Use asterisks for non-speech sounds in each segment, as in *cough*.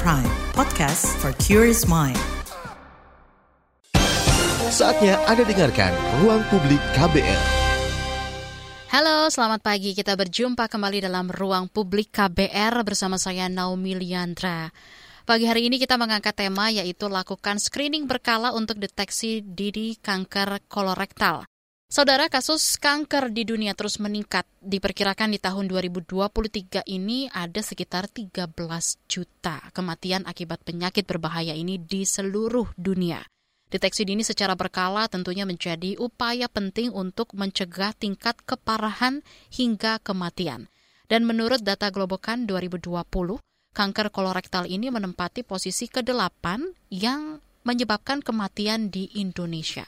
Prime, podcast for curious mind. Saatnya Anda dengarkan Ruang Publik KBR. Halo, selamat pagi. Kita berjumpa kembali dalam Ruang Publik KBR bersama saya Naomi Liandra. Pagi hari ini kita mengangkat tema yaitu lakukan screening berkala untuk deteksi dini kanker kolorektal. Saudara, kasus kanker di dunia terus meningkat. Diperkirakan di tahun 2023 ini ada sekitar 13 juta kematian akibat penyakit berbahaya ini di seluruh dunia. Deteksi dini secara berkala tentunya menjadi upaya penting untuk mencegah tingkat keparahan hingga kematian. Dan menurut data Globokan 2020, kanker kolorektal ini menempati posisi ke-8 yang menyebabkan kematian di Indonesia.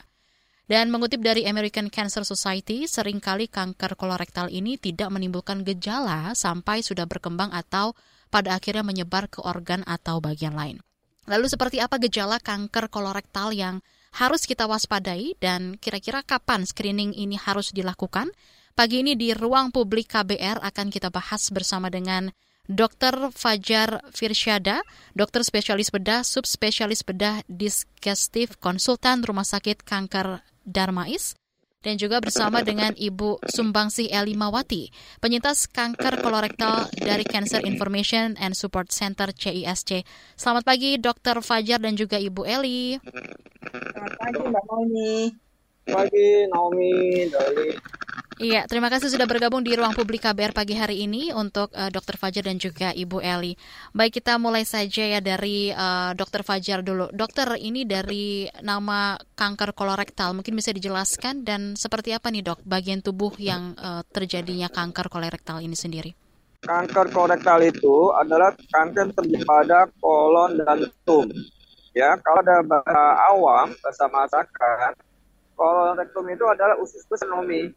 Dan mengutip dari American Cancer Society, sering kali kanker kolorektal ini tidak menimbulkan gejala sampai sudah berkembang atau pada akhirnya menyebar ke organ atau bagian lain. Lalu seperti apa gejala kanker kolorektal yang harus kita waspadai dan kira-kira kapan screening ini harus dilakukan? Pagi ini di ruang publik KBR akan kita bahas bersama dengan Dr. Fajar Firsyada, dokter spesialis bedah, subspesialis bedah digestif, konsultan Rumah Sakit Kanker Darmais, dan juga bersama dengan Ibu Sumbangsih Elimawati, penyintas kanker kolorektal dari Cancer Information and Support Center CISC. Selamat pagi Dr. Fajar dan juga Ibu Eli. Selamat pagi Mbak Naomi. Pagi Naomi dari Iya, terima kasih sudah bergabung di ruang publik KBR pagi hari ini untuk uh, Dr. Fajar dan juga Ibu Eli. Baik, kita mulai saja ya dari uh, Dr. Fajar dulu. Dokter, ini dari nama kanker kolorektal, mungkin bisa dijelaskan dan seperti apa nih dok bagian tubuh yang uh, terjadinya kanker kolorektal ini sendiri? Kanker kolorektal itu adalah kanker terjadi pada kolon dan rektum. Ya, kalau ada bahasa awam, bahasa masyarakat, kolon rektum itu adalah usus besar Naomi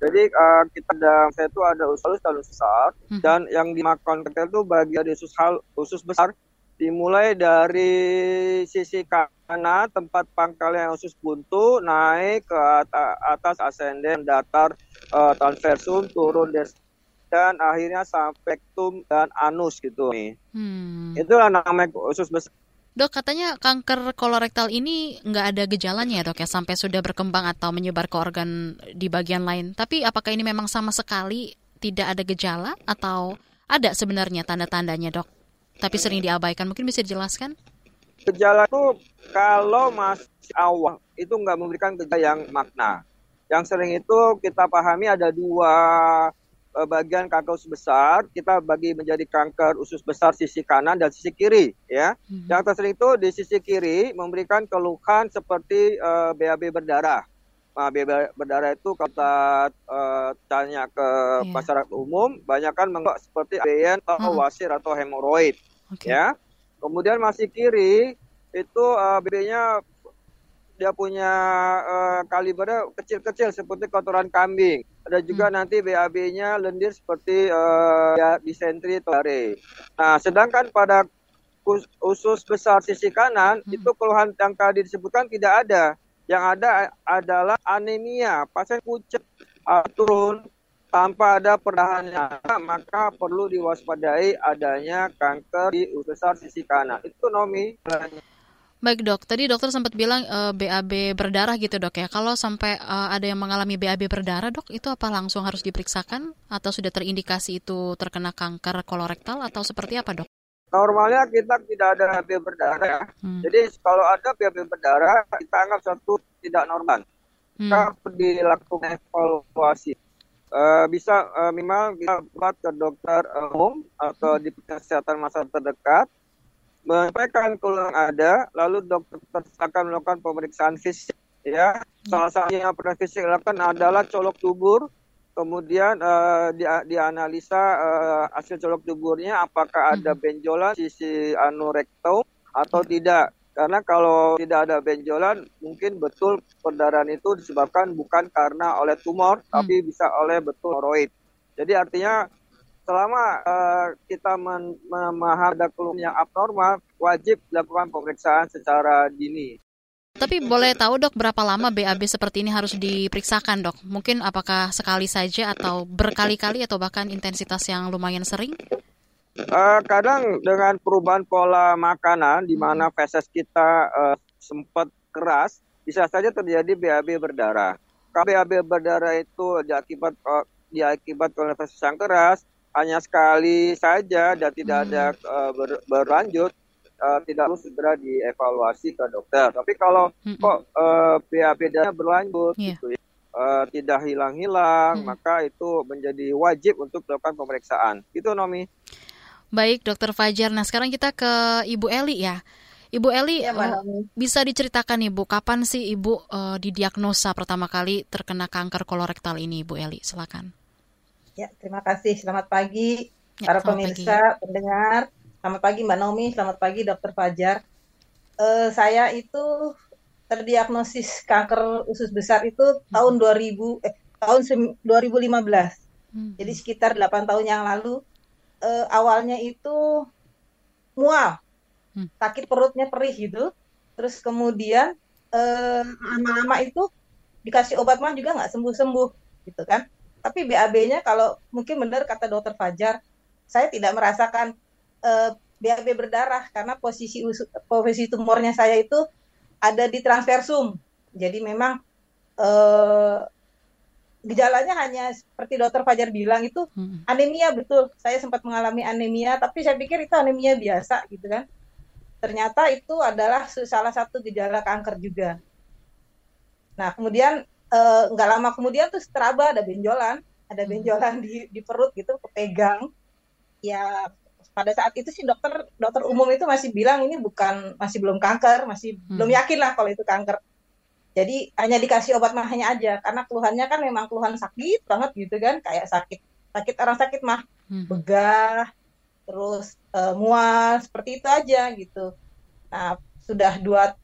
jadi uh, kita ada saya itu ada usus halus dan usus besar hmm. dan yang dimakan kecil itu bagian usus hal usus besar dimulai dari sisi kanan tempat pangkalnya usus buntu naik ke atas, ascending datar uh, transversum turun dan akhirnya sampai tum dan anus gitu nih. Hmm. Itulah namanya usus besar. Dok, katanya kanker kolorektal ini nggak ada gejalanya ya dok ya sampai sudah berkembang atau menyebar ke organ di bagian lain. Tapi apakah ini memang sama sekali tidak ada gejala atau ada sebenarnya tanda-tandanya dok? Tapi sering diabaikan, mungkin bisa dijelaskan? Gejala itu kalau masih awal itu nggak memberikan gejala yang makna. Yang sering itu kita pahami ada dua bagian kanker usus besar kita bagi menjadi kanker usus besar sisi kanan dan sisi kiri ya. Mm-hmm. Yang tersering itu di sisi kiri memberikan keluhan seperti uh, eh, BAB berdarah. Nah, BAB berdarah itu kalau kita uh, tanya ke yeah. masyarakat umum banyak kan menganggap seperti ABN atau mm-hmm. wasir atau hemoroid okay. ya. Kemudian masih kiri itu uh, BB-nya dia punya uh, kalibernya kecil-kecil seperti kotoran kambing. Ada juga hmm. nanti BAB-nya lendir seperti uh, ya, disentri tolare. Nah, sedangkan pada usus besar sisi kanan hmm. itu keluhan yang tadi disebutkan tidak ada. Yang ada adalah anemia, pasien pucat uh, turun tanpa ada perdahannya, maka perlu diwaspadai adanya kanker di usus besar sisi kanan. Itu Nomi. Baik dok, tadi dokter sempat bilang uh, eh, BAB berdarah gitu dok ya. Kalau sampai uh, ada yang mengalami BAB berdarah dok, itu apa langsung harus diperiksakan atau sudah terindikasi itu terkena kanker kolorektal atau seperti apa dok? Normalnya kita tidak ada BAB berdarah. Hmm. Jadi kalau ada BAB berdarah kita anggap satu tidak normal. Hmm. Kita dilakukan evaluasi. Uh, bisa uh, minimal kita buat ke dokter umum atau di kesehatan masa terdekat menyampaikan keluhan ada, lalu dokter akan melakukan pemeriksaan fisik. Ya, salah satu yang pernah fisik lakukan adalah colok tubur, kemudian uh, di, dianalisa uh, hasil colok tuburnya apakah ada hmm. benjolan sisi anorektum atau tidak. Karena kalau tidak ada benjolan, mungkin betul perdarahan itu disebabkan bukan karena oleh tumor, hmm. tapi bisa oleh betul hemoroid. Jadi artinya selama uh, kita memahami ada keluhan yang abnormal, wajib dilakukan pemeriksaan secara dini. Tapi boleh tahu dok berapa lama BAB seperti ini harus diperiksakan dok? Mungkin apakah sekali saja atau berkali-kali atau bahkan intensitas yang lumayan sering? Uh, kadang dengan perubahan pola makanan di mana feses kita uh, sempat keras, bisa saja terjadi BAB berdarah. Kalau BAB berdarah itu diakibat uh, diakibat oleh feses yang keras, hanya sekali saja dan tidak ada uh, ber, berlanjut, uh, tidak harus segera dievaluasi ke dokter. Tapi kalau hmm. kok uh, BAB darah berlanjut, yeah. gitu ya, uh, tidak hilang-hilang, hmm. maka itu menjadi wajib untuk melakukan pemeriksaan. Itu Nomi. Baik, Dokter Fajar. Nah, sekarang kita ke Ibu Eli ya. Ibu Eli, ya, uh, bisa diceritakan Ibu, kapan sih Ibu uh, didiagnosa pertama kali terkena kanker kolorektal ini, Ibu Eli? Silakan. Ya, terima kasih. Selamat pagi ya, para pemirsa, pagi. pendengar. Selamat pagi Mbak Naomi, selamat pagi Dokter Fajar. Uh, saya itu terdiagnosis kanker usus besar itu hmm. tahun 2000 eh tahun 2015. Hmm. Jadi sekitar 8 tahun yang lalu uh, awalnya itu mual, hmm. sakit perutnya perih gitu. Terus kemudian uh, lama-lama itu dikasih obat mah juga nggak sembuh-sembuh gitu kan. Tapi BAB-nya kalau mungkin benar kata dokter Fajar, saya tidak merasakan uh, eh, BAB berdarah karena posisi posisi tumornya saya itu ada di transversum. Jadi memang uh, gejalanya hanya seperti dokter Fajar bilang itu hmm. anemia betul. Saya sempat mengalami anemia, tapi saya pikir itu anemia biasa gitu kan. Ternyata itu adalah salah satu gejala kanker juga. Nah kemudian eh, nggak uh, lama kemudian tuh teraba ada benjolan, ada hmm. benjolan di, di perut gitu, kepegang. Ya pada saat itu sih dokter dokter umum itu masih bilang ini bukan masih belum kanker, masih hmm. belum yakin lah kalau itu kanker jadi hanya dikasih obat mahnya aja karena keluhannya kan memang keluhan sakit banget gitu kan kayak sakit sakit orang sakit mah hmm. begah terus uh, mual seperti itu aja gitu nah sudah dua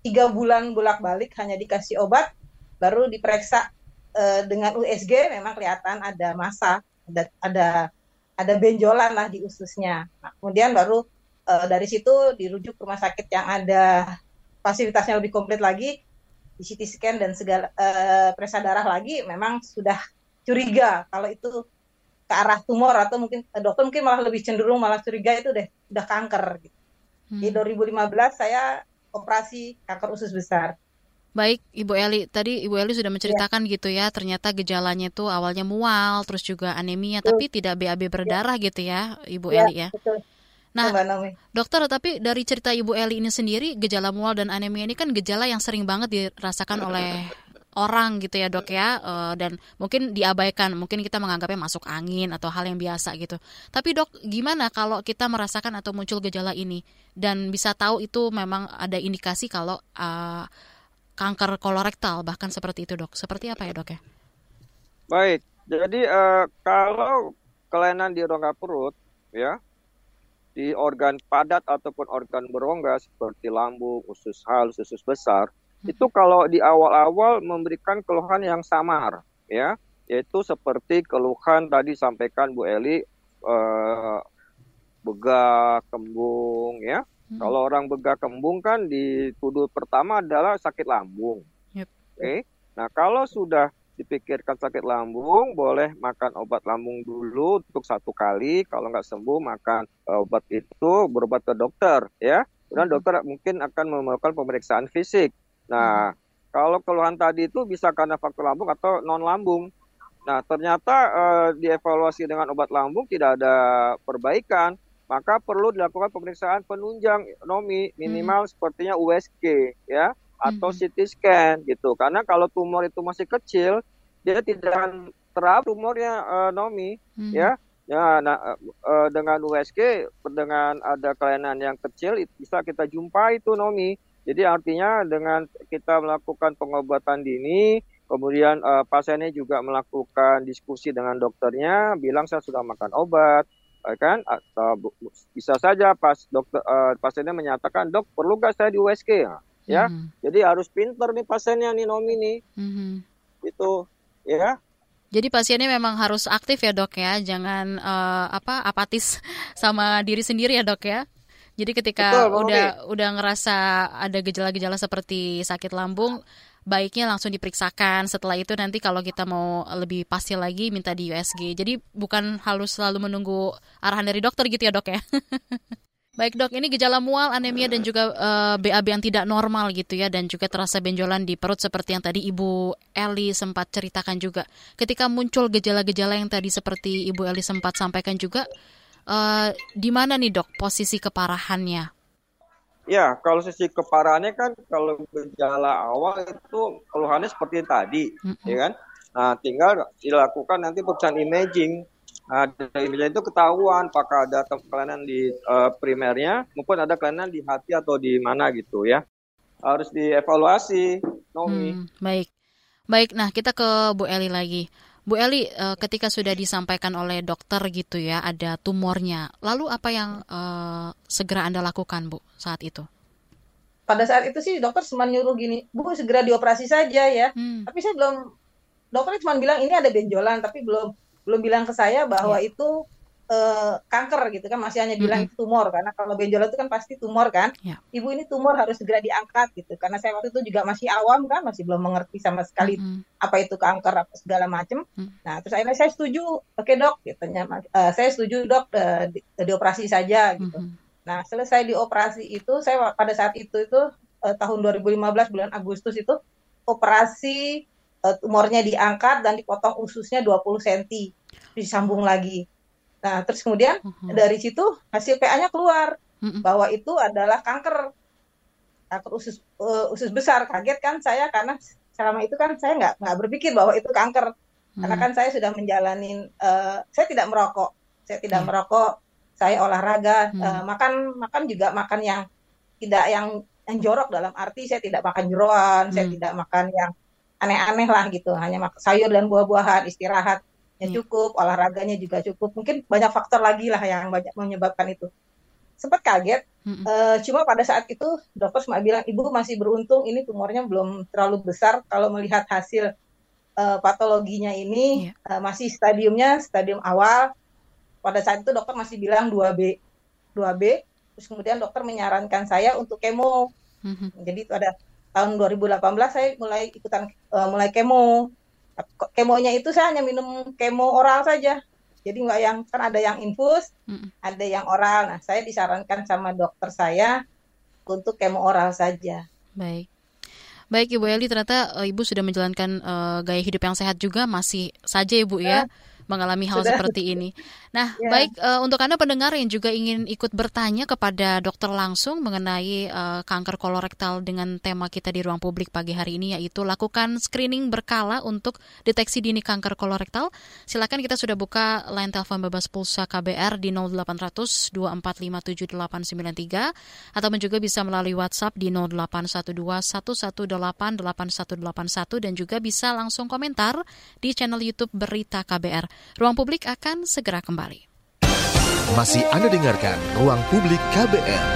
tiga bulan bolak balik hanya dikasih obat baru diperiksa uh, dengan USG memang kelihatan ada masa ada ada ada benjolan lah di ususnya nah, kemudian baru uh, dari situ dirujuk ke rumah sakit yang ada fasilitasnya lebih komplit lagi di CT scan dan segala uh, periksa darah lagi memang sudah curiga kalau itu ke arah tumor atau mungkin uh, dokter mungkin malah lebih cenderung malah curiga itu deh udah kanker gitu. Hmm. Di 2015 saya operasi kanker usus besar. Baik, Ibu Eli. Tadi Ibu Eli sudah menceritakan ya. gitu ya, ternyata gejalanya itu awalnya mual, terus juga anemia, betul. tapi tidak BAB berdarah ya. gitu ya, Ibu ya, Eli ya. Betul. Nah, dokter, tapi dari cerita Ibu Eli ini sendiri, gejala mual dan anemia ini kan gejala yang sering banget dirasakan oleh orang gitu ya dok ya uh, dan mungkin diabaikan mungkin kita menganggapnya masuk angin atau hal yang biasa gitu tapi dok gimana kalau kita merasakan atau muncul gejala ini dan bisa tahu itu memang ada indikasi kalau uh, kanker kolorektal bahkan seperti itu dok seperti apa ya dok ya baik jadi uh, kalau kelainan di rongga perut ya di organ padat ataupun organ berongga seperti lambung, usus halus, usus besar, hmm. itu kalau di awal-awal memberikan keluhan yang samar, ya, yaitu seperti keluhan tadi sampaikan Bu Eli, eh, begah, kembung, ya. Hmm. Kalau orang begah kembung kan dituduh pertama adalah sakit lambung. Yep. Oke. Okay? Nah, kalau sudah dipikirkan sakit lambung, boleh makan obat lambung dulu untuk satu kali. Kalau nggak sembuh, makan uh, obat itu berobat ke dokter, ya. Kemudian hmm. dokter mungkin akan melakukan pemeriksaan fisik. Nah, hmm. kalau keluhan tadi itu bisa karena faktor lambung atau non lambung. Nah, ternyata uh, dievaluasi dengan obat lambung tidak ada perbaikan, maka perlu dilakukan pemeriksaan penunjang nomi minimal hmm. sepertinya USG, ya atau hmm. CT scan gitu. Karena kalau tumor itu masih kecil, dia tidak akan terap tumornya uh, Nomi hmm. ya. Ya, nah uh, dengan USG dengan ada kelainan yang kecil bisa kita jumpai itu Nomi. Jadi artinya dengan kita melakukan pengobatan dini, kemudian uh, pasiennya juga melakukan diskusi dengan dokternya, bilang saya sudah makan obat, kan? Atau bisa saja pas dokter uh, pasiennya menyatakan dok perlu nggak saya di USG? Ya. Hmm. Jadi harus pinter nih pasiennya nih Nomi nih. Hmm. Itu ya. Jadi pasiennya memang harus aktif ya dok ya, jangan uh, apa apatis *laughs* sama diri sendiri ya dok ya. Jadi ketika Betul, udah udah ngerasa ada gejala-gejala seperti sakit lambung, baiknya langsung diperiksakan. Setelah itu nanti kalau kita mau lebih pasti lagi minta di USG. Jadi bukan harus selalu menunggu arahan dari dokter gitu ya dok ya. *laughs* Baik dok, ini gejala mual, anemia dan juga uh, eh, BAB yang tidak normal gitu ya dan juga terasa benjolan di perut seperti yang tadi Ibu Eli sempat ceritakan juga. Ketika muncul gejala-gejala yang tadi seperti Ibu Eli sempat sampaikan juga, uh, di mana nih dok posisi keparahannya? Ya, kalau sisi keparahannya kan kalau gejala awal itu keluhannya seperti tadi, mm -hmm. ya kan? Nah, tinggal dilakukan nanti pemeriksaan imaging Nah, dari imaging itu ketahuan apakah ada kelainan di uh, primernya maupun ada kelainan di hati atau di mana gitu ya. Harus dievaluasi, Nomi. Hmm, baik. Baik, nah kita ke Bu Eli lagi. Bu Eli, uh, ketika sudah disampaikan oleh dokter gitu ya, ada tumornya. Lalu apa yang uh, segera Anda lakukan, Bu, saat itu? Pada saat itu sih dokter cuma nyuruh gini, Bu segera dioperasi saja ya. Hmm. Tapi saya belum, dokternya cuma bilang ini ada benjolan, tapi belum belum bilang ke saya bahwa yeah. itu uh, kanker gitu kan masih hanya bilang mm -hmm. tumor karena kalau benjolan itu kan pasti tumor kan yeah. ibu ini tumor harus segera diangkat gitu karena saya waktu itu juga masih awam kan masih belum mengerti sama sekali mm -hmm. apa itu kanker apa segala macam mm -hmm. nah terus akhirnya saya setuju oke okay, dok katanya uh, saya setuju dok uh, di, dioperasi saja gitu mm -hmm. nah selesai dioperasi itu saya pada saat itu itu uh, tahun 2015 bulan Agustus itu operasi uh, tumornya diangkat dan dipotong ususnya 20 cm disambung lagi nah terus kemudian uh-huh. dari situ hasil PA-nya keluar. Uh-huh. bahwa itu adalah kanker. Kanker usus uh, usus besar. Kaget kan saya karena selama itu kan saya nggak nggak berpikir bahwa itu kanker. Karena kan saya sudah menjalani uh, saya tidak merokok. Saya tidak yeah. merokok. Saya olahraga uh, makan makan juga makan yang tidak yang yang jorok dalam arti saya tidak makan jeroan, hmm. saya tidak makan yang aneh-aneh lah gitu. Hanya makan sayur dan buah-buahan istirahatnya yeah. cukup olahraganya juga cukup mungkin banyak faktor lagi lah yang banyak menyebabkan itu sempat kaget mm-hmm. uh, cuma pada saat itu dokter cuma bilang ibu masih beruntung ini tumornya belum terlalu besar kalau melihat hasil uh, patologinya ini yeah. uh, masih stadiumnya stadium awal pada saat itu dokter masih bilang 2B 2B terus kemudian dokter menyarankan saya untuk kemo mm-hmm. jadi itu ada tahun 2018 saya mulai ikutan uh, mulai kemo. Kemonya itu saya hanya minum kemo oral saja. Jadi nggak yang kan ada yang infus, mm. ada yang oral. Nah, saya disarankan sama dokter saya untuk kemo oral saja. Baik. Baik Ibu Eli, ternyata uh, Ibu sudah menjalankan uh, gaya hidup yang sehat juga masih saja Ibu ya. ya mengalami hal Sudah. seperti ini. Nah, ya. baik uh, untuk Anda pendengar yang juga ingin ikut bertanya kepada dokter langsung mengenai uh, kanker kolorektal dengan tema kita di ruang publik pagi hari ini yaitu lakukan screening berkala untuk deteksi dini kanker kolorektal. Silakan kita sudah buka line telepon bebas pulsa KBR di 0800 2457893 atau juga bisa melalui WhatsApp di 0812 118 8181 dan juga bisa langsung komentar di channel YouTube Berita KBR. Ruang Publik akan segera kembali. Masih Anda dengarkan Ruang Publik KBR.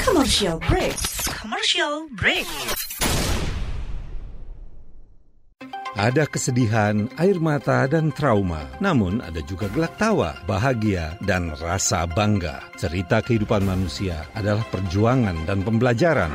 Commercial break. Commercial break. Ada kesedihan, air mata, dan trauma. Namun ada juga gelak tawa, bahagia, dan rasa bangga. Cerita kehidupan manusia adalah perjuangan dan pembelajaran.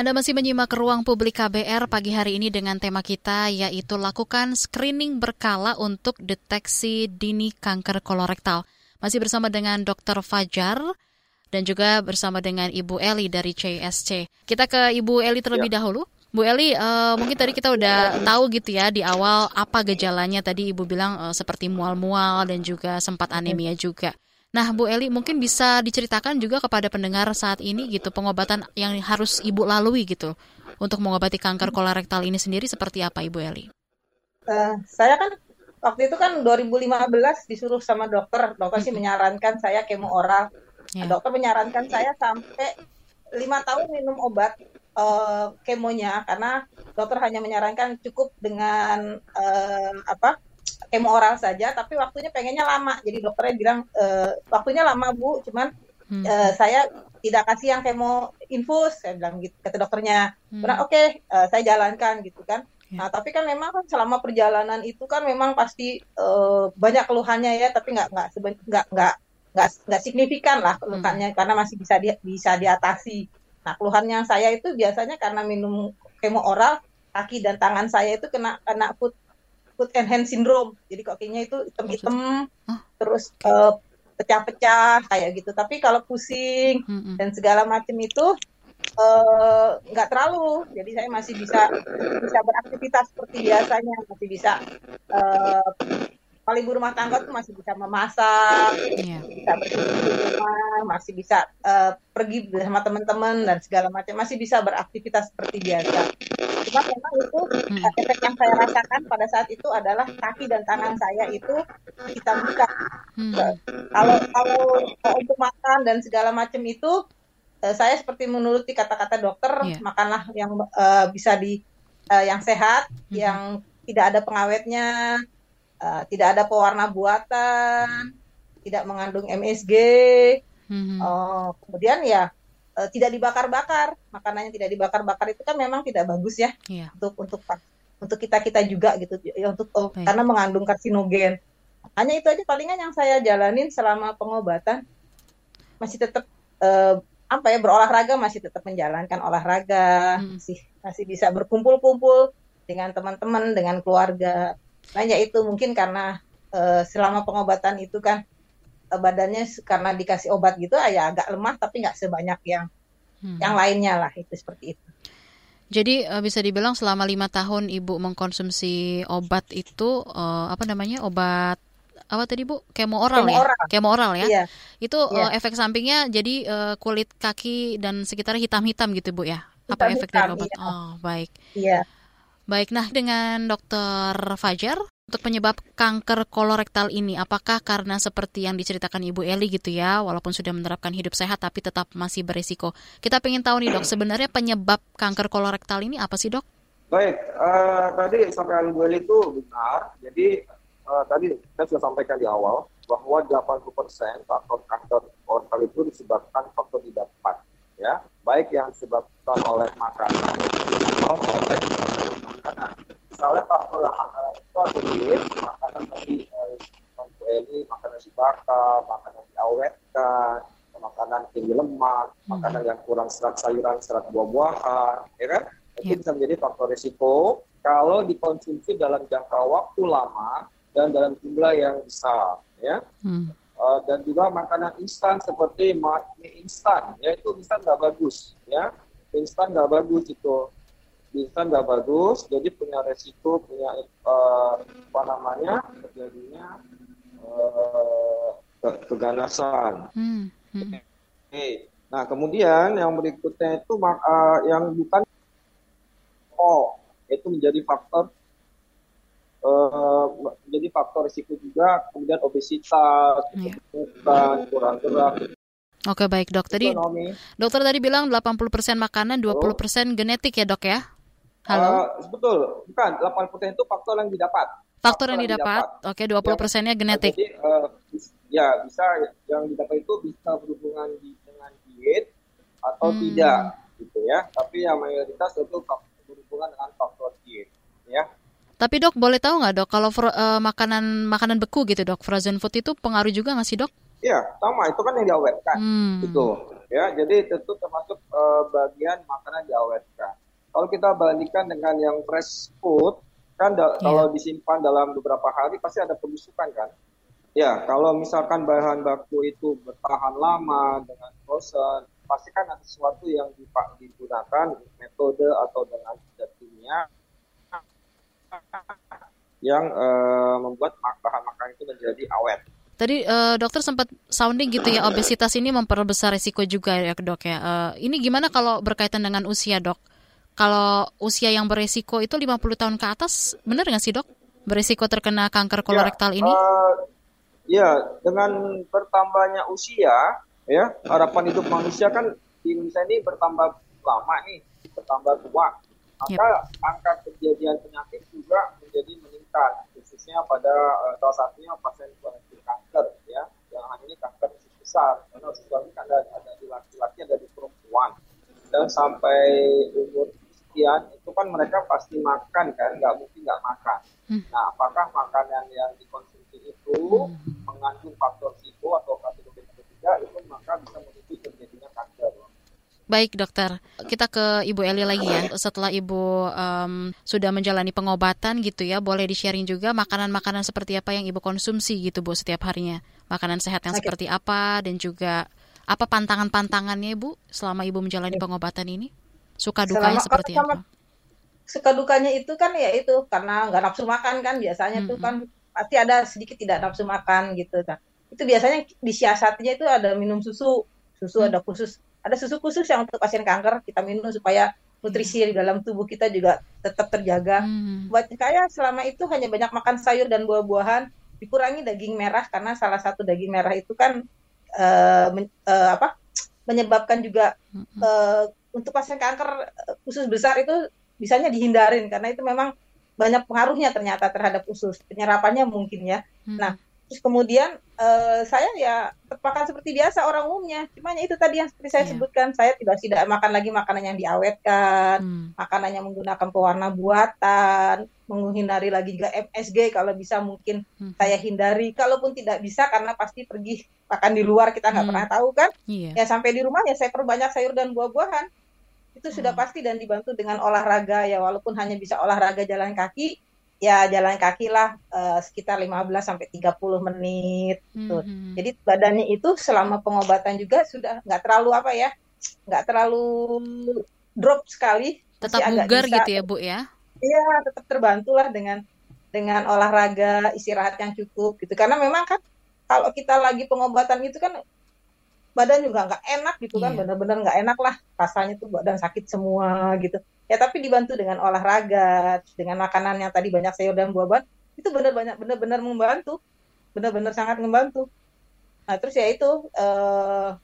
Anda masih menyimak ruang publik KBR pagi hari ini dengan tema kita yaitu lakukan screening berkala untuk deteksi dini kanker kolorektal. Masih bersama dengan Dr. Fajar dan juga bersama dengan Ibu Eli dari CSC. Kita ke Ibu Eli terlebih ya. dahulu. Bu Eli, uh, mungkin tadi kita udah tahu gitu ya di awal apa gejalanya. Tadi Ibu bilang uh, seperti mual-mual dan juga sempat anemia juga. Nah, Bu Eli mungkin bisa diceritakan juga kepada pendengar saat ini gitu pengobatan yang harus Ibu lalui gitu untuk mengobati kanker kolorektal ini sendiri seperti apa Ibu Eli? Uh, saya kan waktu itu kan 2015 disuruh sama dokter, dokter sih menyarankan saya kemo oral. Yeah. Dokter menyarankan saya sampai lima tahun minum obat uh, kemonya karena dokter hanya menyarankan cukup dengan uh, apa kemo oral saja, tapi waktunya pengennya lama. Jadi dokternya bilang uh, waktunya lama bu, cuman hmm. uh, saya tidak kasih yang kemo infus, saya bilang gitu kata dokternya. Hmm. oke, okay, uh, saya jalankan gitu kan. Ya. Nah, tapi kan memang kan selama perjalanan itu kan memang pasti uh, banyak keluhannya ya, tapi nggak nggak nggak nggak nggak nggak signifikan lah keluhannya hmm. karena masih bisa di, bisa diatasi. Nah, keluhan yang saya itu biasanya karena minum kemo oral, kaki dan tangan saya itu kena kena food food and hand syndrome. Jadi kakinya itu hitam-hitam, terus uh, pecah-pecah kayak gitu. Tapi kalau pusing hmm. dan segala macam itu Eh, nggak uh, terlalu jadi saya masih bisa bisa beraktivitas seperti biasanya masih bisa uh, paling ibu rumah tangga tuh masih bisa memasak yeah. bisa bersih rumah masih bisa uh, pergi bersama teman-teman dan segala macam masih bisa beraktivitas seperti biasa cuma memang itu hmm. efek yang saya rasakan pada saat itu adalah kaki dan tangan saya itu kita buka hmm. kalau kalau untuk makan dan segala macam itu uh, saya seperti menuruti kata-kata dokter yeah. makanlah yang uh, bisa di uh, yang sehat mm-hmm. yang tidak ada pengawetnya uh, tidak ada pewarna buatan tidak mengandung MSG mm-hmm. uh, kemudian ya uh, tidak dibakar-bakar. Makanannya tidak dibakar-bakar itu kan memang tidak bagus ya yeah. untuk untuk untuk kita kita juga gitu. Ya untuk oh, karena mengandung karsinogen. Hanya itu aja palingan yang saya jalanin selama pengobatan. Masih tetap uh, apa ya berolahraga masih tetap menjalankan olahraga. Hmm. masih masih bisa berkumpul-kumpul dengan teman-teman dengan keluarga. Nah ya itu mungkin karena uh, selama pengobatan itu kan badannya karena dikasih obat gitu ah, ya agak lemah tapi nggak sebanyak yang hmm. yang lainnya lah itu seperti itu jadi uh, bisa dibilang selama lima tahun ibu mengkonsumsi obat itu uh, apa namanya obat apa tadi Bu? Kemo oral kemo ya? Oral. Kemo oral ya. Iya. Itu iya. Uh, efek sampingnya jadi uh, kulit kaki dan sekitar hitam-hitam gitu Bu ya. Apa hitam, efek dari obat? Iya. Oh, baik. Iya. Baik, nah dengan Dokter Fajar untuk penyebab kanker kolorektal ini apakah karena seperti yang diceritakan Ibu Eli gitu ya, walaupun sudah menerapkan hidup sehat tapi tetap masih berisiko. Kita pengen tahu nih dok, sebenarnya penyebab kanker kolorektal ini apa sih dok? Baik, uh, tadi sampai Ibu Eli itu benar. Jadi uh, tadi saya sudah sampaikan di awal bahwa 80% faktor kanker kolorektal itu disebabkan faktor depan, ya, baik yang disebabkan oleh makanan atau oleh makanan. Misalnya faktor makanan itu ada di makanan tadi ini makanan si bakar, makanan diawetkan, makanan tinggi lemak, hmm. makanan yang kurang serat sayuran, serat buah-buahan, ya kan? Itu yeah. bisa menjadi faktor risiko kalau dikonsumsi dalam jangka waktu lama dan dalam jumlah yang besar ya hmm. Uh, dan juga makanan instan seperti mie instan ya itu instan nggak bagus ya instan nggak bagus itu instan nggak bagus jadi punya resiko punya uh, apa namanya terjadinya uh, keganasan hmm. Hmm. Nah kemudian yang berikutnya itu uh, yang bukan oh itu menjadi faktor menjadi faktor risiko juga kemudian obesitas, yeah. bukan kurang gerak. Oke baik dok. Tadi dokter tadi bilang 80% makanan, 20% oh. genetik ya dok ya? Halo. Uh, betul, bukan 80% itu faktor yang didapat. Faktor, yang, yang didapat. Oke, 20 persennya genetik. Jadi uh, ya bisa yang didapat itu bisa berhubungan di, dengan diet atau hmm. tidak gitu ya. Tapi yang mayoritas itu berhubungan dengan faktor diet ya. Tapi dok, boleh tahu nggak dok kalau uh, makanan makanan beku gitu dok, frozen food itu pengaruh juga nggak sih dok? Iya, sama. Itu kan yang diawetkan, hmm. gitu. Ya, jadi itu termasuk uh, bagian makanan diawetkan. Kalau kita bandingkan dengan yang fresh food, kan da- yeah. kalau disimpan dalam beberapa hari pasti ada pembusukan kan. Ya, kalau misalkan bahan baku itu bertahan lama dengan frozen, pasti kan ada sesuatu yang digunakan metode atau dengan zat kimia yang uh, membuat bahan makanan itu menjadi awet. Tadi uh, dokter sempat sounding gitu ya obesitas ini memperbesar risiko juga ya dok ya. Uh, ini gimana kalau berkaitan dengan usia dok? Kalau usia yang beresiko itu 50 tahun ke atas, benar nggak sih dok? Beresiko terkena kanker kolorektal ya, ini? Uh, ya, dengan bertambahnya usia, ya harapan hidup manusia kan di Indonesia ini bertambah lama nih, bertambah tua. Maka yep. angka kejadian penyakit juga menjadi meningkat, khususnya pada uh, salah satunya pasien kanker, ya. Yang ini kanker besar, karena usus kan ada, ada di laki-laki, ada di perempuan. Dan sampai umur sekian itu kan mereka pasti makan kan nggak mungkin nggak makan hmm. nah apakah makanan yang dikonsumsi itu hmm. mengandung faktor risiko atau kategori ketiga itu maka bisa memicu terjadinya kanker Baik dokter, kita ke Ibu Eli lagi ya. Setelah Ibu um, sudah menjalani pengobatan gitu ya, boleh di-sharing juga makanan-makanan seperti apa yang Ibu konsumsi gitu Bu setiap harinya. Makanan sehat yang okay. seperti apa dan juga apa pantangan-pantangannya Ibu selama Ibu menjalani pengobatan ini? Suka dukanya Selama, seperti apa? Suka dukanya itu kan ya itu karena nggak nafsu makan kan biasanya -hmm. tuh kan pasti ada sedikit tidak nafsu makan gitu kan. Itu biasanya disiasatinya itu ada minum susu, susu hmm. ada khusus, ada susu khusus yang untuk pasien kanker kita minum supaya nutrisi di dalam tubuh kita juga tetap terjaga. Hmm. Buat saya selama itu hanya banyak makan sayur dan buah-buahan, dikurangi daging merah karena salah satu daging merah itu kan uh, men, uh, apa menyebabkan juga uh, untuk pasien kanker eh, usus besar itu bisanya dihindarin karena itu memang banyak pengaruhnya ternyata terhadap usus penyerapannya mungkin ya. Hmm. Nah terus kemudian uh, saya ya terpakan seperti biasa orang umumnya cuma itu tadi yang seperti saya yeah. sebutkan saya tidak tidak makan lagi makanan yang diawetkan hmm. makanan yang menggunakan pewarna buatan menghindari lagi juga MSG kalau bisa mungkin hmm. saya hindari kalaupun tidak bisa karena pasti pergi makan di luar kita nggak hmm. pernah tahu kan yeah. ya sampai di rumah ya saya perbanyak sayur dan buah-buahan itu sudah hmm. pasti dan dibantu dengan olahraga ya walaupun hanya bisa olahraga jalan kaki ya jalan kaki lah uh, sekitar 15 sampai 30 menit tuh. Hmm. Jadi badannya itu selama pengobatan juga sudah nggak terlalu apa ya? nggak terlalu drop sekali. Tetap bugar bisa, gitu ya, Bu ya? Iya, tetap terbantu lah dengan dengan olahraga, istirahat yang cukup gitu. Karena memang kan kalau kita lagi pengobatan itu kan badan juga nggak enak gitu kan, yeah. bener-bener nggak enak lah rasanya tuh badan sakit semua gitu. Ya tapi dibantu dengan olahraga dengan makanan yang tadi banyak sayur dan buah-buahan itu benar banyak benar-benar membantu benar-benar sangat membantu. Nah terus ya itu uh,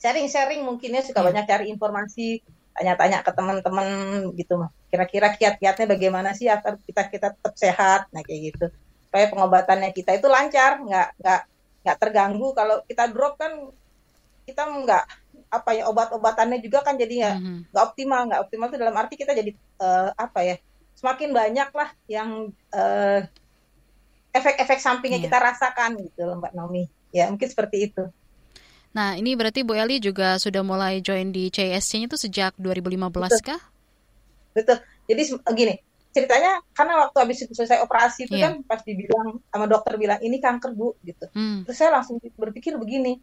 sharing-sharing mungkinnya suka hmm. banyak cari informasi tanya-tanya ke teman-teman gitu mah kira-kira kiat-kiatnya bagaimana sih agar kita kita tetap sehat? Nah kayak gitu. Supaya pengobatannya kita itu lancar nggak nggak nggak terganggu. Kalau kita drop kan kita nggak apa ya obat-obatannya juga kan jadi nggak mm-hmm. nggak optimal nggak optimal itu dalam arti kita jadi uh, apa ya semakin banyak lah yang uh, efek-efek sampingnya yeah. kita rasakan gitu loh Mbak Nomi ya mungkin seperti itu. Nah ini berarti Bu Eli juga sudah mulai join di CSC-nya itu sejak 2015 Betul. kah? Betul. Jadi gini ceritanya karena waktu habis itu selesai operasi itu yeah. kan pas dibilang sama dokter bilang ini kanker bu gitu. Hmm. Terus saya langsung berpikir begini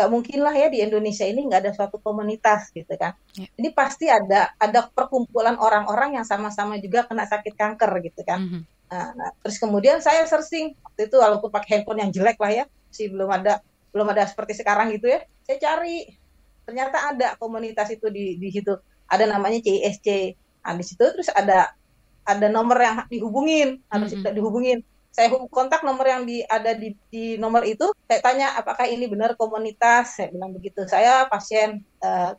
nggak mungkin lah ya di Indonesia ini nggak ada suatu komunitas gitu kan. Ya. Ini pasti ada ada perkumpulan orang-orang yang sama-sama juga kena sakit kanker gitu kan. Mm -hmm. nah, nah, terus kemudian saya searching waktu itu walaupun pakai handphone yang jelek lah ya, sih belum ada belum ada seperti sekarang gitu ya. Saya cari ternyata ada komunitas itu di di situ. Ada namanya CISC. Nah, di situ terus ada ada nomor yang dihubungin, harus mm -hmm. dihubungin saya kontak nomor yang di, ada di, di nomor itu saya tanya apakah ini benar komunitas? Saya bilang begitu. Saya pasien uh,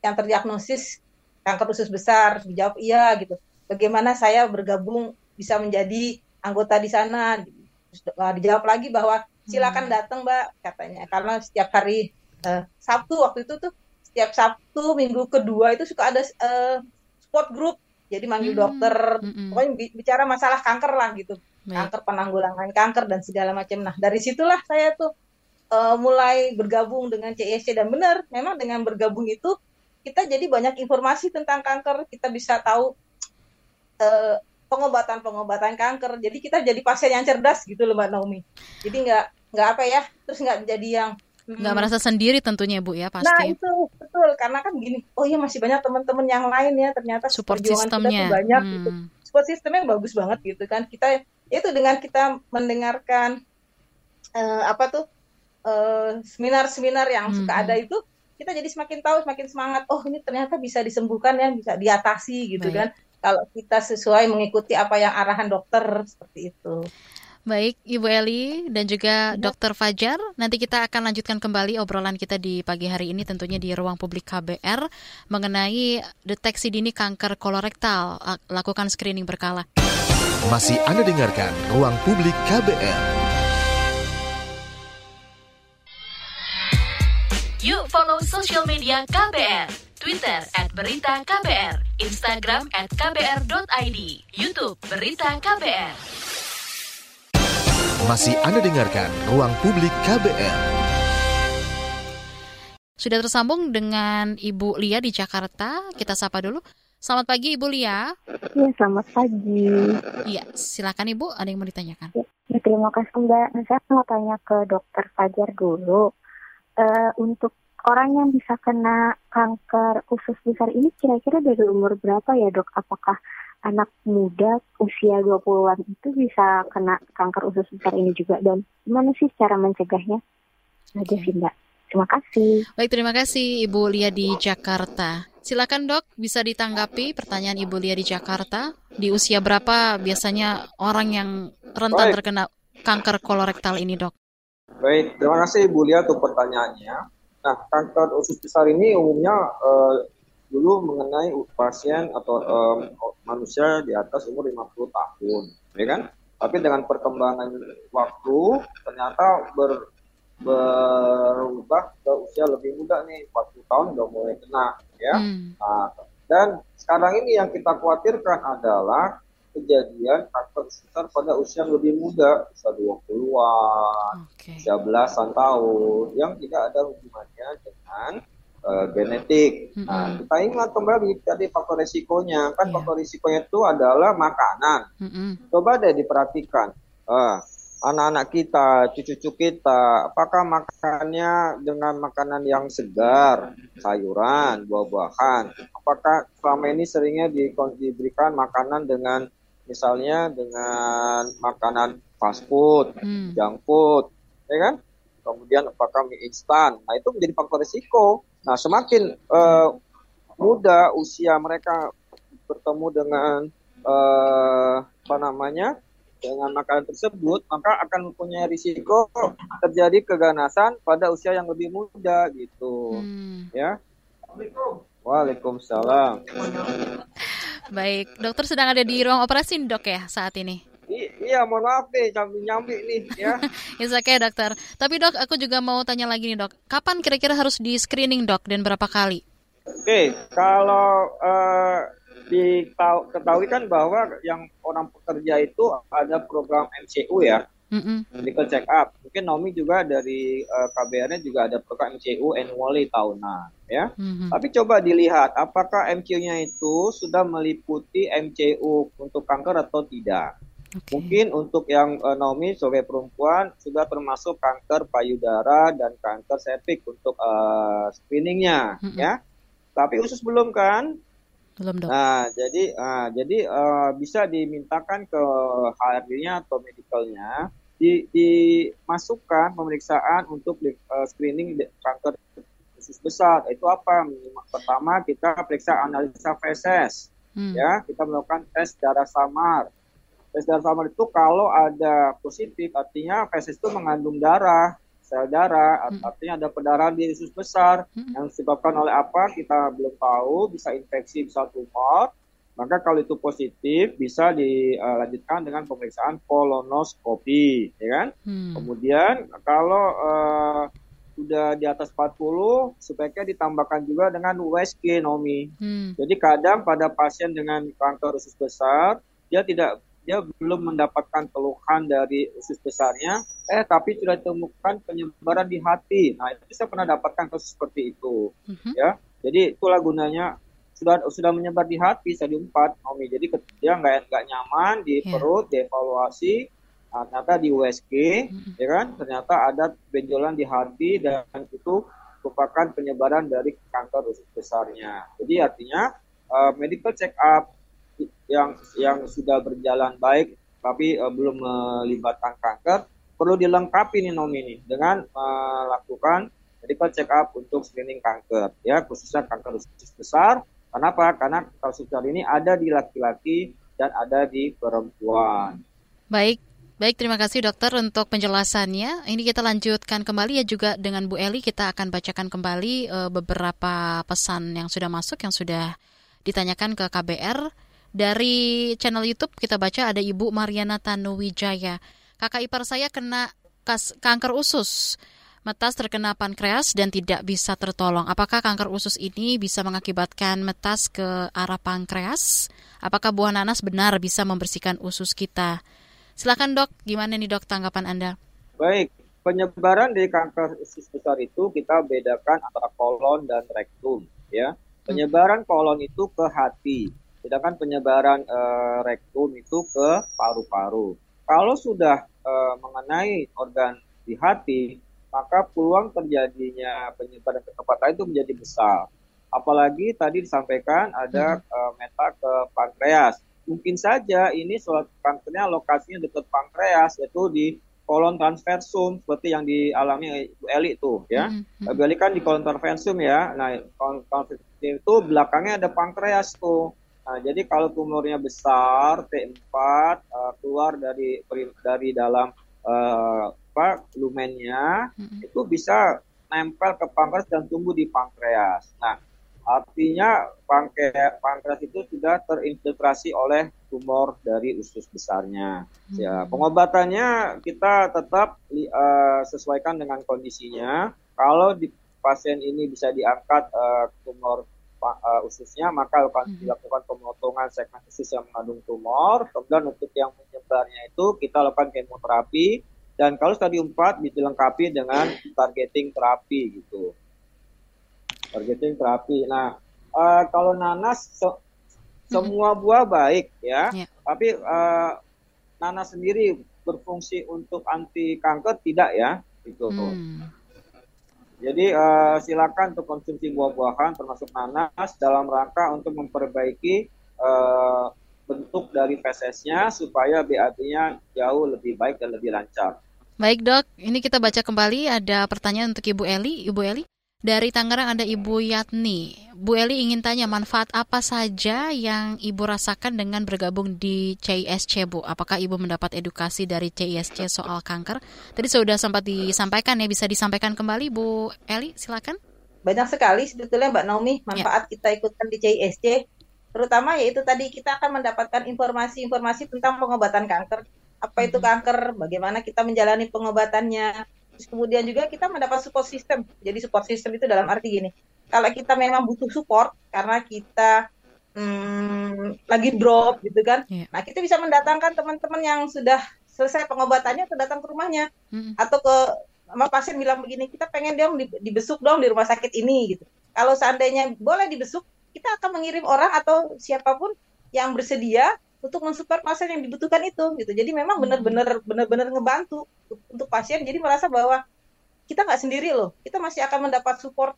yang terdiagnosis kanker usus besar. Dijawab iya gitu. Bagaimana saya bergabung bisa menjadi anggota di sana? Uh, dijawab lagi bahwa silakan hmm. datang mbak katanya. Karena setiap hari uh, Sabtu waktu itu tuh setiap Sabtu minggu kedua itu suka ada uh, sport group. Jadi manggil hmm. dokter hmm. pokoknya bicara masalah kanker lah gitu Baik. kanker penanggulangan kanker dan segala macam. Nah dari situlah saya tuh uh, mulai bergabung dengan CSC dan benar memang dengan bergabung itu kita jadi banyak informasi tentang kanker kita bisa tahu pengobatan pengobatan-pengobatan kanker jadi kita jadi pasien yang cerdas gitu loh mbak Naomi jadi nggak nggak apa ya terus nggak jadi yang nggak merasa sendiri tentunya bu ya Nah pasti itu betul karena kan gini, oh iya masih banyak teman-teman yang lain ya ternyata Support perjuangan kita tuh banyak gitu. Hmm. Support sistemnya bagus banget gitu kan. Kita itu dengan kita mendengarkan eh, apa tuh eh, seminar-seminar yang suka Hmm. ada itu kita jadi semakin tahu semakin semangat. Oh ini ternyata bisa disembuhkan ya, bisa diatasi gitu Baik. kan. Kalau kita sesuai mengikuti apa yang arahan dokter seperti itu. Baik, Ibu Eli dan juga Dr. Fajar, nanti kita akan lanjutkan kembali obrolan kita di pagi hari ini tentunya di ruang publik KBR mengenai deteksi dini kanker kolorektal. Lakukan screening berkala. Masih Anda dengarkan Ruang Publik KBR. Yuk follow sosial media KBR. Twitter at Berita KBR, Instagram at KBR.id, Youtube Berita KBR. Masih Anda dengarkan Ruang Publik KBR. Sudah tersambung dengan Ibu Lia di Jakarta. Kita sapa dulu. Selamat pagi Ibu Lia. Ya, selamat pagi. Iya, silakan Ibu, ada yang mau ditanyakan. Ya, terima kasih Mbak. Nah, saya mau tanya ke dokter Fajar dulu. Eh, untuk orang yang bisa kena kanker usus besar ini kira-kira dari umur berapa ya dok? Apakah anak muda usia 20-an itu bisa kena kanker usus besar ini juga? Dan gimana sih cara mencegahnya? Aja sih Mbak. Terima kasih. Baik, terima kasih Ibu Lia di Jakarta. Silakan dok, bisa ditanggapi pertanyaan Ibu Lia di Jakarta. Di usia berapa biasanya orang yang rentan Baik. terkena kanker kolorektal ini dok? Baik, terima kasih Ibu Lia untuk pertanyaannya. Nah, kanker usus besar ini umumnya eh, dulu mengenai pasien atau em, manusia di atas umur 50 tahun, ya kan? Tapi dengan perkembangan waktu ternyata ber, berubah ke usia lebih muda nih, 40 tahun udah mulai kena, ya. Hmm. Nah, dan sekarang ini yang kita khawatirkan adalah kejadian kanker besar pada usia yang lebih muda, usia 20-an, usia belasan tahun, yang tidak ada hubungannya dengan eh, genetik. Nah, kita ingat kembali tadi faktor resikonya, kan faktor risikonya itu adalah makanan. Mm-mm. Coba deh diperhatikan. Ah, anak-anak kita, cucu-cucu kita, apakah makannya dengan makanan yang segar, sayuran, buah-buahan? Apakah selama ini seringnya di- diberikan makanan dengan misalnya dengan makanan fast food, Hmm. junk food, ya kan? Kemudian apakah mie instan? Nah itu menjadi faktor risiko. Nah semakin eh, muda usia mereka bertemu dengan eh, apa namanya dengan makanan tersebut, maka akan mempunyai risiko terjadi keganasan pada usia yang lebih muda gitu, ya. Waalaikumsalam. Baik, dokter sedang ada di ruang operasi dok ya saat ini. I- iya, mohon maaf nih, nyambi-nyambi nih, ya. *laughs* It's okay dokter. Tapi dok, aku juga mau tanya lagi nih dok. Kapan kira-kira harus di screening dok dan berapa kali? Oke, kalau eh, ditau- ketahui kan bahwa yang orang pekerja itu ada program MCU ya, Mm-mm. medical check up. Mungkin Nomi juga dari eh, KBR-nya juga ada program MCU annually tahunan, ya. Mhm. Tapi coba dilihat apakah MCU-nya itu sudah meliputi MCU untuk kanker atau tidak. Mungkin untuk yang eh, Naomi sebagai perempuan sudah termasuk kanker payudara dan kanker serviks untuk eh, screeningnya, ya. Tapi usus belum kan? Belum dok. Nah, jadi ah, jadi eh, bisa dimintakan ke HRD-nya atau medicalnya di, dimasukkan pemeriksaan untuk di- eh, screening kanker usus besar. Itu apa? Pertama kita periksa analisa feses, Hmm. ya kita melakukan tes darah samar. Tes darah samar itu kalau ada positif artinya feses itu mengandung darah, sel darah, art- artinya ada pendarahan di usus besar yang disebabkan oleh apa kita belum tahu, bisa infeksi, bisa tumor. Maka kalau itu positif bisa dilanjutkan dengan pemeriksaan kolonoskopi, ya kan? Hmm. Kemudian kalau eh, sudah di atas 40 sebaiknya ditambahkan juga dengan USG Nomi. Hmm. Jadi kadang pada pasien dengan kanker usus besar dia tidak dia belum mendapatkan keluhan dari usus besarnya, eh tapi sudah ditemukan penyebaran di hati. Nah itu saya pernah dapatkan kasus seperti itu, ya. Jadi itulah gunanya sudah sudah menyebar di hati stadium 4, Nomi. Jadi dia nggak nggak nyaman di Ya. perut, dievaluasi, Nah, ternyata di USG, ya kan, ternyata ada benjolan di hati dan itu merupakan penyebaran dari kanker usus besarnya. Jadi artinya uh, medical check up yang yang sudah berjalan baik tapi uh, belum melibatkan kanker perlu dilengkapi nih Nomi ini dengan melakukan medical check up untuk screening kanker ya khususnya kanker usus besar. Kenapa? Karena kasus ini ada di laki-laki dan ada di perempuan. Baik, Baik, terima kasih dokter untuk penjelasannya. Ini kita lanjutkan kembali ya juga dengan Bu Eli. Kita akan bacakan kembali uh, beberapa pesan yang sudah masuk, yang sudah ditanyakan ke KBR. Dari channel YouTube kita baca ada Ibu Mariana Tanuwijaya. Kakak ipar saya kena kas kanker usus. Metas terkena pankreas dan tidak bisa tertolong. Apakah kanker usus ini bisa mengakibatkan metas ke arah pankreas? Apakah buah nanas benar bisa membersihkan usus kita? Silakan dok, gimana nih dok tanggapan Anda? Baik, penyebaran dari kanker usus besar itu kita bedakan antara kolon dan rektum ya. Penyebaran kolon itu ke hati, sedangkan penyebaran e, rektum itu ke paru-paru. Kalau sudah e, mengenai organ di hati, maka peluang terjadinya penyebaran ke tempat lain itu menjadi besar. Apalagi tadi disampaikan ada hmm. e, meta ke pankreas mungkin saja ini suatu kankernya lokasinya dekat pankreas yaitu di kolon transversum seperti yang dialami Ibu Eli itu ya. Mm-hmm. Ibu Eli kan di kolon transversum ya. Nah, kolon transversum itu belakangnya ada pankreas tuh. Nah, jadi kalau tumornya besar T4 uh, eh, keluar dari dari dalam uh, apa lumennya mm-hmm. itu bisa nempel ke pankreas dan tumbuh di pankreas. Nah, Artinya pankreas itu sudah terinfiltrasi oleh tumor dari usus besarnya. Hmm. Ya, pengobatannya kita tetap uh, sesuaikan dengan kondisinya. Kalau di pasien ini bisa diangkat uh, tumor uh, ususnya, maka akan hmm. dilakukan pemotongan segmen usus yang mengandung tumor. Kemudian untuk yang menyebarnya itu kita lakukan kemoterapi dan kalau stadium 4 dilengkapi dengan targeting terapi gitu targeting terapi. Nah, uh, kalau nanas se semua buah baik ya, yeah. tapi uh, nanas sendiri berfungsi untuk anti kanker tidak ya, itu. Hmm. Jadi uh, silakan untuk konsumsi buah-buahan termasuk nanas dalam rangka untuk memperbaiki uh, bentuk dari fesesnya supaya BAB-nya jauh lebih baik dan lebih lancar. Baik dok, ini kita baca kembali ada pertanyaan untuk Ibu Eli. Ibu Eli, dari Tangerang ada Ibu Yatni. Bu Eli ingin tanya manfaat apa saja yang Ibu rasakan dengan bergabung di CISC, Bu? Apakah Ibu mendapat edukasi dari CISC soal kanker? Tadi sudah sempat disampaikan ya, bisa disampaikan kembali Bu Eli, silakan. Banyak sekali sebetulnya Mbak Naomi manfaat ya. kita ikutkan di CISC. Terutama yaitu tadi kita akan mendapatkan informasi-informasi tentang pengobatan kanker. Apa itu kanker, bagaimana kita menjalani pengobatannya, Terus kemudian juga kita mendapat support system. Jadi support system itu dalam arti gini, kalau kita memang butuh support karena kita hmm, lagi drop gitu kan, yeah. nah kita bisa mendatangkan teman-teman yang sudah selesai pengobatannya atau datang ke rumahnya mm. atau ke sama pasien bilang begini, kita pengen dong dibesuk dong di rumah sakit ini gitu. Kalau seandainya boleh dibesuk, kita akan mengirim orang atau siapa pun yang bersedia untuk mensupport pasien yang dibutuhkan itu gitu. Jadi memang hmm. benar-benar benar-benar ngebantu untuk pasien. Jadi merasa bahwa kita nggak sendiri loh. Kita masih akan mendapat support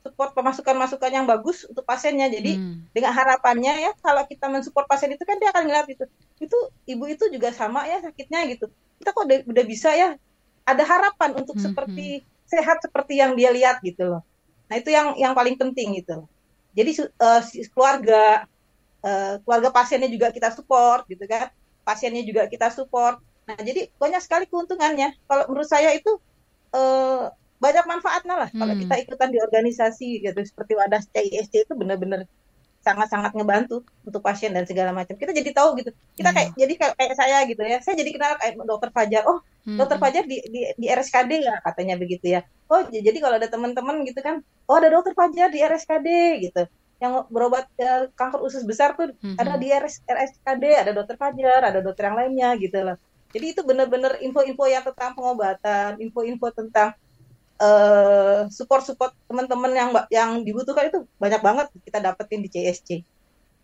support pemasukan-masukan yang bagus untuk pasiennya. Jadi hmm. dengan harapannya ya kalau kita mensupport pasien itu kan dia akan ngeliat itu. Itu ibu itu juga sama ya sakitnya gitu. Kita kok udah, udah bisa ya ada harapan untuk hmm. seperti sehat seperti yang dia lihat gitu loh. Nah, itu yang yang paling penting gitu. Jadi uh, keluarga uh, keluarga pasiennya juga kita support gitu kan pasiennya juga kita support nah jadi banyak sekali keuntungannya kalau menurut saya itu uh, banyak manfaatnya lah hmm. kalau kita ikutan di organisasi gitu seperti wadah CISC itu benar-benar sangat-sangat ngebantu untuk pasien dan segala macam. Kita jadi tahu gitu. Kita kayak hmm. jadi kayak, kayak saya gitu ya. Saya jadi kenal kayak dokter Fajar. Oh, hmm. dokter Fajar di, di di RSKD ya katanya begitu ya. Oh, jadi kalau ada teman-teman gitu kan, oh ada dokter Fajar di RSKD gitu yang berobat uh, kanker usus besar tuh mm-hmm. ada di RS, RSKD, ada dokter Fajar, ada dokter yang lainnya gitu loh. Jadi itu benar-benar info-info yang tentang pengobatan, info-info tentang uh, support-support teman-teman yang yang dibutuhkan itu banyak banget kita dapetin di CSC.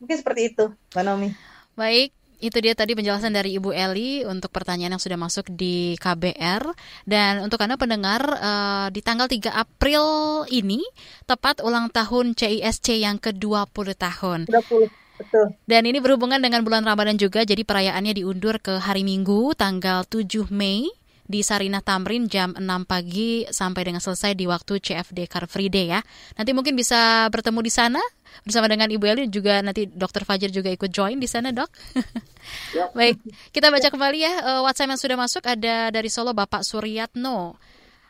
Mungkin seperti itu, Mbak Nomi. Baik, Itu dia tadi penjelasan dari Ibu Eli untuk pertanyaan yang sudah masuk di KBR. Dan untuk Anda pendengar, uh, di tanggal 3 April ini, tepat ulang tahun CISC yang ke-20 tahun. 20. Betul. Dan ini berhubungan dengan bulan Ramadan juga, jadi perayaannya diundur ke hari Minggu, tanggal 7 Mei di Sarinah Tamrin jam 6 pagi sampai dengan selesai di waktu CFD Car Free Day ya. Nanti mungkin bisa bertemu di sana bersama dengan Ibu Eli juga nanti Dokter Fajar juga ikut join di sana dok. Ya. *laughs* Baik, kita baca kembali ya uh, WhatsApp yang sudah masuk ada dari Solo Bapak Suryatno.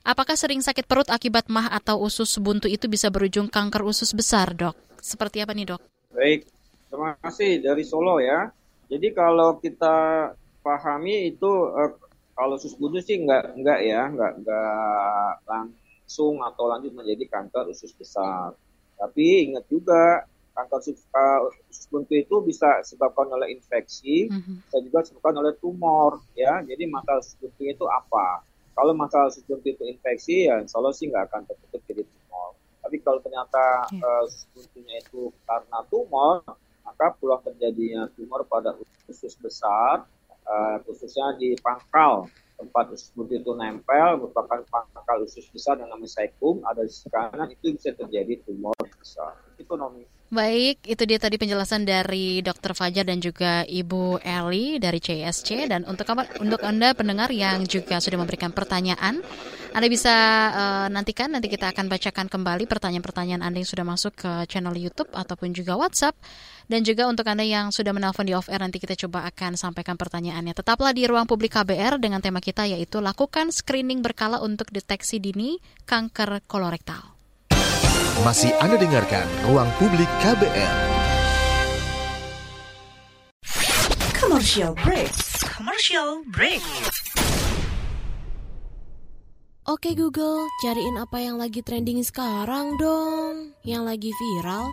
Apakah sering sakit perut akibat mah atau usus buntu itu bisa berujung kanker usus besar dok? Seperti apa nih dok? Baik, terima kasih dari Solo ya. Jadi kalau kita pahami itu uh, kalau usus buntu sih enggak enggak ya, enggak enggak langsung atau lanjut menjadi kanker usus besar. Tapi ingat juga kanker usus, uh, usus buntu itu bisa disebabkan oleh infeksi, mm-hmm. bisa juga disebabkan oleh tumor, ya. Jadi masalah usus buntu itu apa? Kalau masalah usus buntu itu infeksi, ya insya Allah sih nggak akan tertutup jadi tumor. Tapi kalau ternyata yeah. uh, usus buntunya itu karena tumor, maka peluang terjadinya tumor pada usus besar, uh, khususnya di pangkal. Tempat usus buntu itu nempel merupakan pangkal usus besar yang namanya ada di kanan itu bisa terjadi tumor besar itu nomi Baik, itu dia tadi penjelasan dari Dr. Fajar dan juga Ibu Eli dari CSC dan untuk untuk Anda pendengar yang juga sudah memberikan pertanyaan, Anda bisa uh, nantikan nanti kita akan bacakan kembali pertanyaan-pertanyaan Anda yang sudah masuk ke channel YouTube ataupun juga WhatsApp dan juga untuk Anda yang sudah menelpon di off air nanti kita coba akan sampaikan pertanyaannya. Tetaplah di ruang publik KBR dengan tema kita yaitu lakukan screening berkala untuk deteksi dini kanker kolorektal. Masih Anda dengarkan Ruang Publik KBR. Commercial break. Commercial break. Oke Google, cariin apa yang lagi trending sekarang dong. Yang lagi viral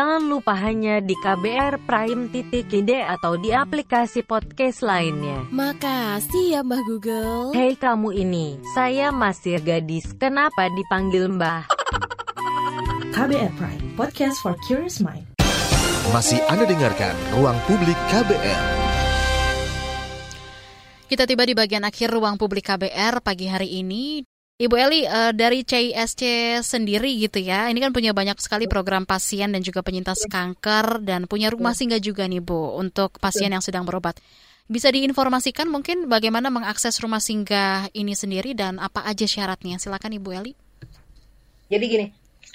Jangan lupa hanya di KBR Prime titik ide atau di aplikasi podcast lainnya. Makasih ya Mbah Google. Hei kamu ini, saya masih gadis. Kenapa dipanggil Mbah? *laughs* KBR Prime, podcast for curious mind. Masih Anda dengarkan Ruang Publik KBR. Kita tiba di bagian akhir ruang publik KBR pagi hari ini Ibu Eli uh, dari CISC sendiri gitu ya, ini kan punya banyak sekali program pasien dan juga penyintas kanker dan punya rumah singgah juga nih Bu untuk pasien yang sedang berobat. Bisa diinformasikan mungkin bagaimana mengakses rumah singgah ini sendiri dan apa aja syaratnya? Silakan Ibu Eli. Jadi gini,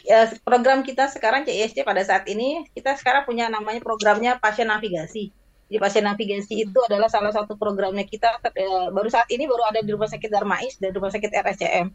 ya, program kita sekarang CISC pada saat ini kita sekarang punya namanya programnya pasien navigasi. Jadi pasien navigasi itu adalah salah satu programnya kita eh, baru saat ini baru ada di Rumah Sakit Darmais dan Rumah Sakit RSCM.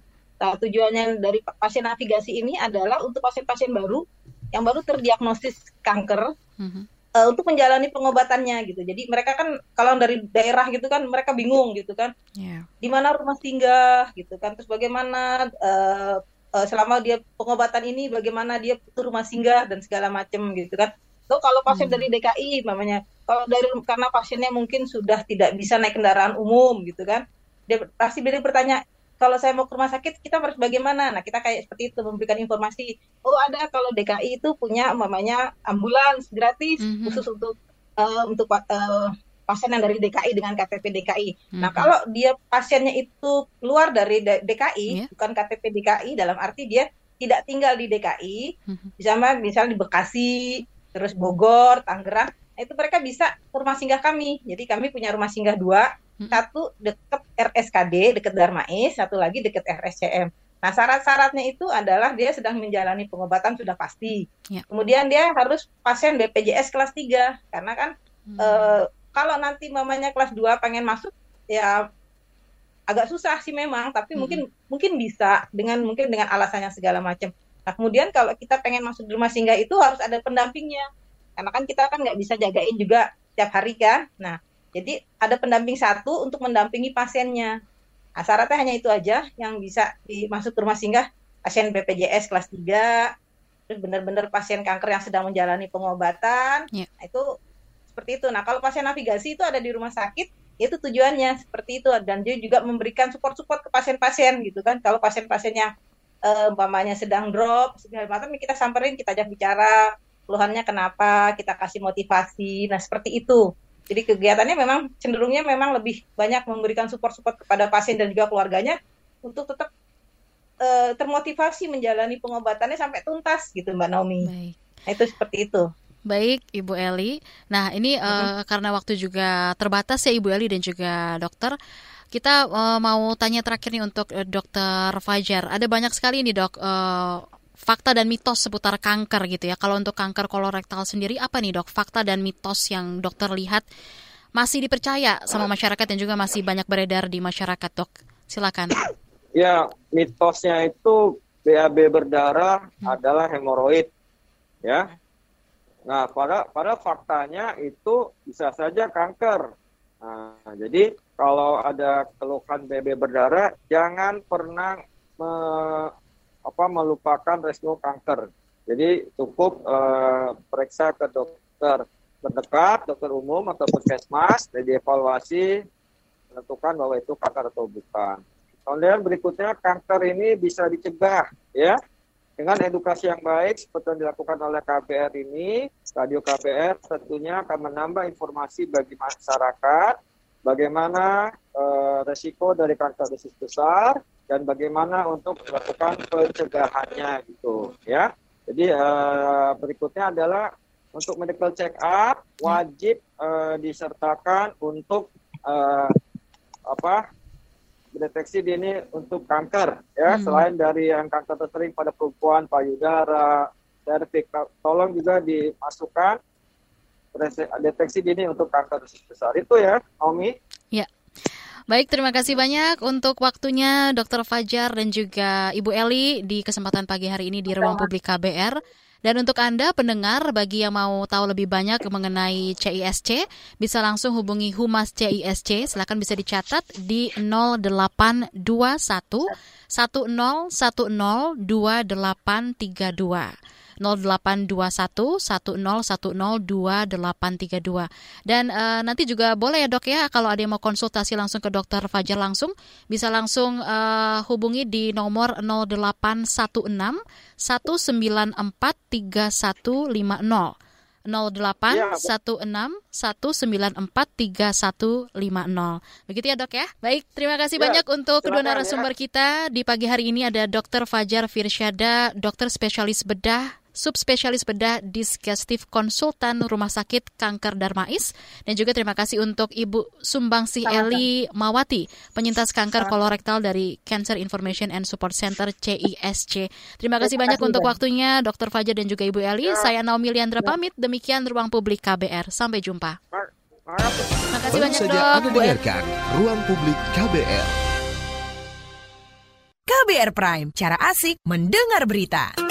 Nah, tujuannya dari pasien navigasi ini adalah untuk pasien-pasien baru yang baru terdiagnosis kanker mm-hmm. uh, untuk menjalani pengobatannya gitu. Jadi mereka kan kalau dari daerah gitu kan mereka bingung gitu kan, yeah. di mana rumah singgah gitu kan, terus bagaimana uh, uh, selama dia pengobatan ini bagaimana dia butuh rumah singgah dan segala macam gitu kan. Tuh kalau pasien hmm. dari DKI namanya kalau dari karena pasiennya mungkin sudah tidak bisa naik kendaraan umum gitu kan dia pasti beri bertanya kalau saya mau ke rumah sakit kita harus bagaimana nah kita kayak seperti itu memberikan informasi oh ada kalau DKI itu punya mamanya ambulans gratis mm -hmm. khusus untuk uh, untuk uh, pasien yang dari DKI dengan KTP DKI. Mm-hmm. Nah, kalau dia pasiennya itu keluar dari DKI, yeah. bukan KTP DKI dalam arti dia tidak tinggal di DKI, mm-hmm. misalnya misalnya di Bekasi, terus Bogor, Tangerang, Nah, itu mereka bisa ke rumah singgah kami. Jadi kami punya rumah singgah dua, hmm. satu dekat RSKD, dekat Darmais, satu lagi dekat RSCM. Nah, syarat-syaratnya itu adalah dia sedang menjalani pengobatan sudah pasti. Ya. Kemudian dia harus pasien BPJS kelas 3 karena kan hmm. e, kalau nanti mamanya kelas 2 pengen masuk ya agak susah sih memang, tapi hmm. mungkin mungkin bisa dengan mungkin dengan alasannya segala macam. Nah, kemudian kalau kita pengen masuk di rumah singgah itu harus ada pendampingnya karena kan kita kan nggak bisa jagain juga tiap hari kan nah Jadi ada pendamping satu untuk mendampingi pasiennya. Nah, syaratnya hanya itu aja yang bisa dimasuk ke rumah singgah pasien BPJS kelas 3, terus benar-benar pasien kanker yang sedang menjalani pengobatan. Yeah. Nah, itu seperti itu. Nah, kalau pasien navigasi itu ada di rumah sakit, itu tujuannya seperti itu dan dia juga memberikan support-support ke pasien-pasien gitu kan. Kalau pasien-pasiennya uh, umpamanya sedang drop segala macam kita samperin, kita ajak bicara, keluhannya kenapa, kita kasih motivasi. Nah, seperti itu. Jadi kegiatannya memang cenderungnya memang lebih banyak memberikan support-support kepada pasien dan juga keluarganya untuk tetap uh, termotivasi menjalani pengobatannya sampai tuntas gitu Mbak Naomi. Baik. Nah, itu seperti itu. Baik, Ibu Eli. Nah, ini uh, uh, karena waktu juga terbatas ya Ibu Eli dan juga dokter. Kita uh, mau tanya terakhir nih untuk uh, Dokter Fajar. Ada banyak sekali nih dok uh, fakta dan mitos seputar kanker gitu ya. Kalau untuk kanker kolorektal sendiri apa nih dok? Fakta dan mitos yang dokter lihat masih dipercaya sama masyarakat dan juga masih banyak beredar di masyarakat dok. Silakan. Ya mitosnya itu BAB berdarah hmm. adalah hemoroid ya. Nah pada pada faktanya itu bisa saja kanker. Nah, jadi kalau ada keluhan BB berdarah jangan pernah me, apa melupakan resiko kanker. Jadi cukup uh, periksa ke dokter terdekat, dokter umum atau puskesmas, dan dievaluasi menentukan bahwa itu kanker atau bukan. Kemudian berikutnya kanker ini bisa dicegah ya dengan edukasi yang baik seperti yang dilakukan oleh KBR ini, Radio KBR tentunya akan menambah informasi bagi masyarakat bagaimana uh, resiko dari kanker usus besar dan bagaimana untuk melakukan pencegahannya gitu ya. Jadi uh, berikutnya adalah untuk medical check up wajib uh, disertakan untuk uh, apa deteksi dini untuk kanker ya hmm. selain dari yang kanker tersering pada perempuan payudara serviks tolong juga dimasukkan deteksi dini untuk kanker besar itu ya Omi ya Baik, terima kasih banyak untuk waktunya Dr. Fajar dan juga Ibu Eli di kesempatan pagi hari ini di Ruang Publik KBR. Dan untuk Anda pendengar bagi yang mau tahu lebih banyak mengenai CISC bisa langsung hubungi Humas CISC silakan bisa dicatat di 0821 1010 2832. 0821 10102832. Dan uh, nanti juga boleh ya dok ya kalau ada yang mau konsultasi langsung ke dokter Fajar langsung bisa langsung uh, hubungi di nomor 0816 194 3150. 0816 194 3150. Begitu ya dok ya. Baik, terima kasih ya, banyak untuk kedua narasumber ya. kita di pagi hari ini ada Dr. Fajar Firsyada, dokter spesialis bedah subspesialis bedah digestif konsultan Rumah Sakit Kanker Darmais dan juga terima kasih untuk Ibu Sumbangsi Eli Mawati penyintas kanker kolorektal dari Cancer Information and Support Center CISC. Terima kasih banyak untuk waktunya Dr. Fajar dan juga Ibu Eli. Ya. Saya Naomi Liandra ya. pamit. Demikian Ruang Publik KBR. Sampai jumpa. Terima kasih banyak saja dok. Anda dengarkan Ruang Publik KBR. KBR Prime, cara asik mendengar berita.